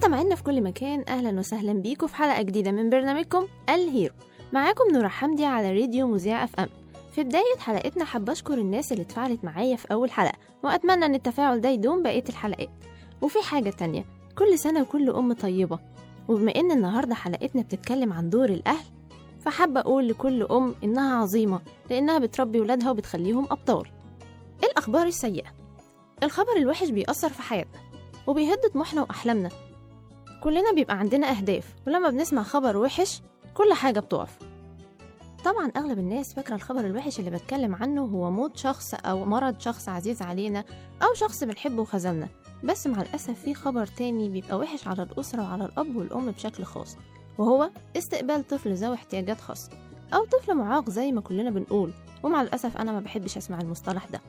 مستمعينا في كل مكان أهلا وسهلا بيكم في حلقة جديدة من برنامجكم ال hero. معاكم نورة حمدي على راديو مذيع FM. في بداية حلقتنا حابة أشكر الناس اللي اتفاعلت معايا في أول حلقة وأتمنى إن التفاعل ده يدوم بقية الحلقات. وفي حاجة تانية كل سنة وكل أم طيبة. وبما إن النهاردة حلقتنا بتتكلم عن دور الأهل فحابة أقول لكل أم إنها عظيمة لأنها بتربي ولادها وبتخليهم أبطال. الأخبار السيئة؟ الخبر الوحش بيأثر في حياتنا وبيهد طموحنا وأحلامنا. كلنا بيبقى عندنا أهداف ولما بنسمع خبر وحش كل حاجة بتقف. طبعا أغلب الناس فاكرة الخبر الوحش اللي بتكلم عنه هو موت شخص أو مرض شخص عزيز علينا أو شخص بنحبه وخذلنا بس مع الأسف في خبر تاني بيبقى وحش على الأسرة وعلى الأب والأم بشكل خاص وهو استقبال طفل ذوي احتياجات خاصة أو طفل معاق زي ما كلنا بنقول ومع الأسف أنا ما بحبش أسمع المصطلح ده.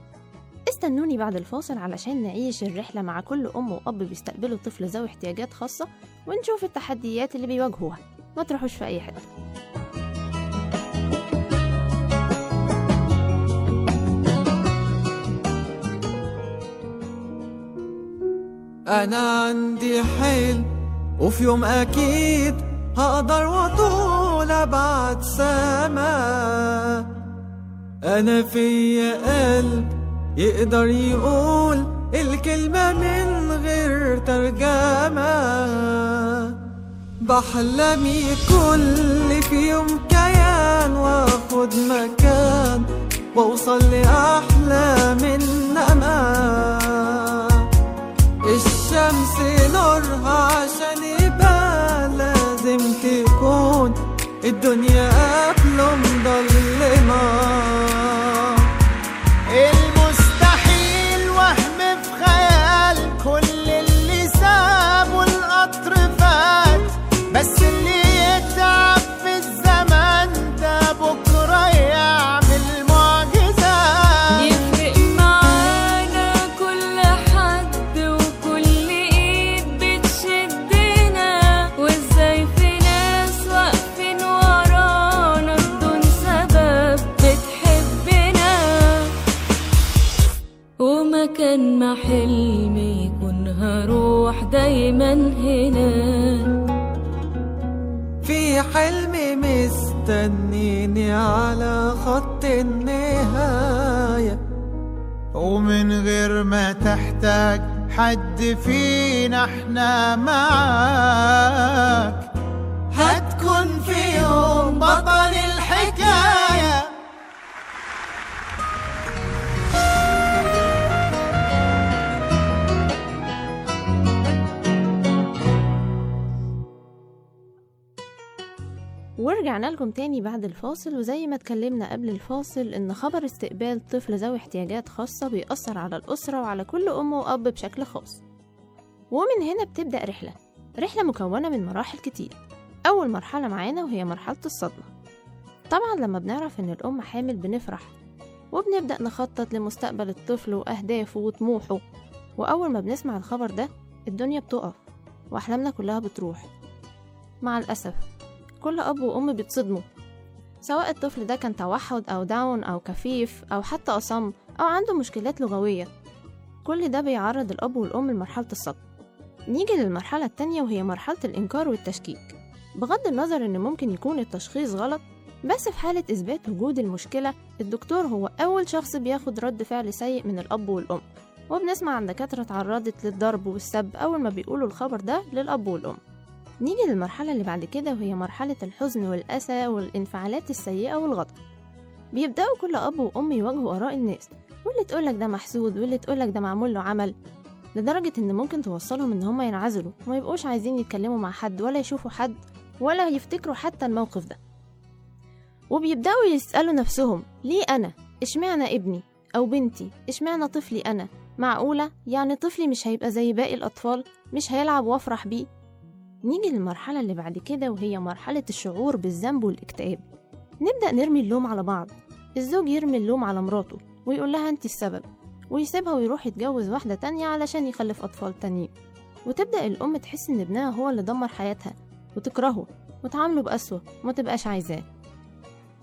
استنوني بعد الفاصل علشان نعيش الرحلة مع كل أم وأب بيستقبلوا طفل ذوي احتياجات خاصة ونشوف التحديات اللي بيواجهوها. ما تروحوش في أي حتة. أنا عندي حلم وفي يوم أكيد هقدر وطول أبعد سما. أنا فيا قلب يقدر يقول الكلمة من غير ترجمة. بحلمي كل في يوم كيان واخد مكان وأوصل لأحلى من أمان. الشمس نورها عشان يبقى لازم تكون الدنيا قبله مضلمة ومكان ما حلمي يكون هروح دايما هنا. في حلم مستنيني على خط النهاية. ومن غير ما تحتاج حد فينا إحنا معاك. ورجعنا لكم تاني بعد الفاصل وزي ما اتكلمنا قبل الفاصل إن خبر استقبال طفل ذوي احتياجات خاصة بيأثر على الأسرة وعلى كل أم وأب بشكل خاص. ومن هنا بتبدأ رحلة رحلة مكونة من مراحل كتير. أول مرحلة معانا وهي مرحلة الصدمة. طبعا لما بنعرف إن الأم حامل بنفرح وبنبدأ نخطط لمستقبل الطفل وأهدافه وطموحه. وأول ما بنسمع الخبر ده الدنيا بتقف وأحلامنا كلها بتروح. مع الأسف. كل أب وأم بيتصدموا. سواء الطفل ده كان توحد أو داون أو كفيف أو حتى أصم أو عنده مشكلات لغوية. كل ده بيعرض الأب والأم لمرحلة الصدمة نيجي للمرحلة التانية وهي مرحلة الإنكار والتشكيك. بغض النظر إن ممكن يكون التشخيص غلط بس في حالة إثبات وجود المشكلة الدكتور هو أول شخص بياخد رد فعل سيء من الأب والأم. وبنسمع عن دكاترة اتعرضت للضرب والسب أول ما بيقولوا الخبر ده للأب والأم. نيجي للمرحلة اللي بعد كده وهي مرحلة الحزن والأسى والانفعالات السيئة والغضب بيبدأوا كل أب وأم يواجهوا آراء الناس واللي تقولك ده محسود واللي تقولك ده معمول له عمل لدرجة إن ممكن توصلهم إن هما ينعزلوا وما يبقوش عايزين يتكلموا مع حد ولا يشوفوا حد ولا يفتكروا حتى الموقف ده وبيبدأوا يسألوا نفسهم ليه أنا؟ إشمعنى ابني؟ أو بنتي؟ إشمعنى طفلي أنا؟ معقولة؟ يعني طفلي مش هيبقى زي باقي الأطفال؟ مش هيلعب وأفرح بيه؟ نيجي للمرحلة اللي بعد كده وهي مرحلة الشعور بالذنب والاكتئاب. نبدأ نرمي اللوم على بعض. الزوج يرمي اللوم على مراته ويقول لها انت السبب ويسيبها ويروح يتجوز واحدة تانية علشان يخلف أطفال تانيين. وتبدأ الأم تحس إن ابنها هو اللي دمر حياتها وتكرهه وتعامله بقسوة وما تبقاش عايزاه.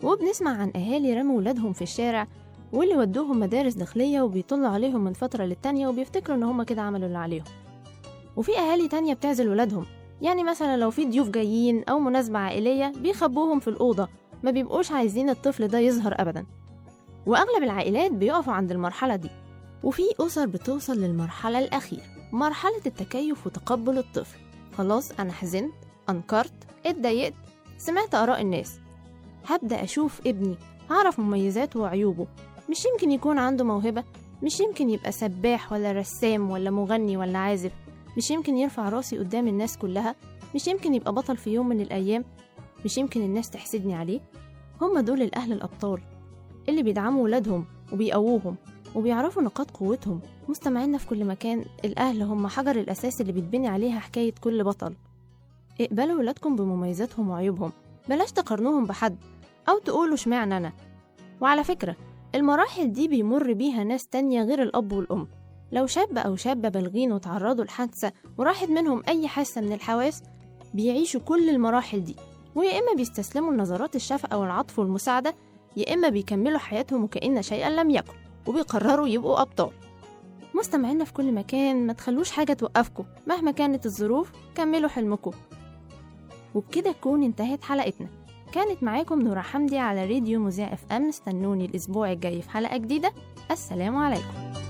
وبنسمع عن أهالي رموا ولادهم في الشارع واللي ودوهم مدارس داخلية وبيطلوا عليهم من فترة للتانية وبيفتكروا إن هما كده عملوا اللي عليهم. وفي أهالي تانية بتعزل ولادهم يعني مثلا لو في ضيوف جايين أو مناسبة عائلية بيخبوهم في الأوضة ما بيبقوش عايزين الطفل ده يظهر أبدا. وأغلب العائلات بيقفوا عند المرحلة دي. وفي أسر بتوصل للمرحلة الأخيرة مرحلة التكيف وتقبل الطفل. خلاص أنا حزنت أنكرت اتضايقت سمعت آراء الناس. هبدأ أشوف ابني هعرف مميزاته وعيوبه. مش يمكن يكون عنده موهبة مش يمكن يبقى سباح ولا رسام ولا مغني ولا عازف. مش يمكن يرفع راسي قدام الناس كلها مش يمكن يبقى بطل في يوم من الأيام مش يمكن الناس تحسدني عليه. هم دول الأهل الأبطال اللي بيدعموا ولادهم وبيقووهم وبيعرفوا نقاط قوتهم. مستمعينا في كل مكان الأهل هم حجر الأساس اللي بيتبني عليها حكاية كل بطل. اقبلوا ولادكم بمميزاتهم وعيوبهم بلاش تقارنوهم بحد أو تقولوا اشمعنى أنا. وعلى فكرة المراحل دي بيمر بيها ناس تانية غير الأب والأم. لو شاب أو شابة بالغين وتعرضوا لحادثة وراحت منهم أي حاسة من الحواس بيعيشوا كل المراحل دي ويا إما بيستسلموا لنظرات الشفقة والعطف والمساعدة يا إما بيكملوا حياتهم وكأن شيئا لم يكن وبيقرروا يبقوا أبطال. مستمعينا في كل مكان ما تخلوش حاجة توقفكم مهما كانت الظروف كملوا حلمكم. وبكده تكون انتهت حلقتنا. كانت معاكم نورا حمدي على راديو مذيع إف إم استنوني الأسبوع الجاي في حلقة جديدة. السلام عليكم.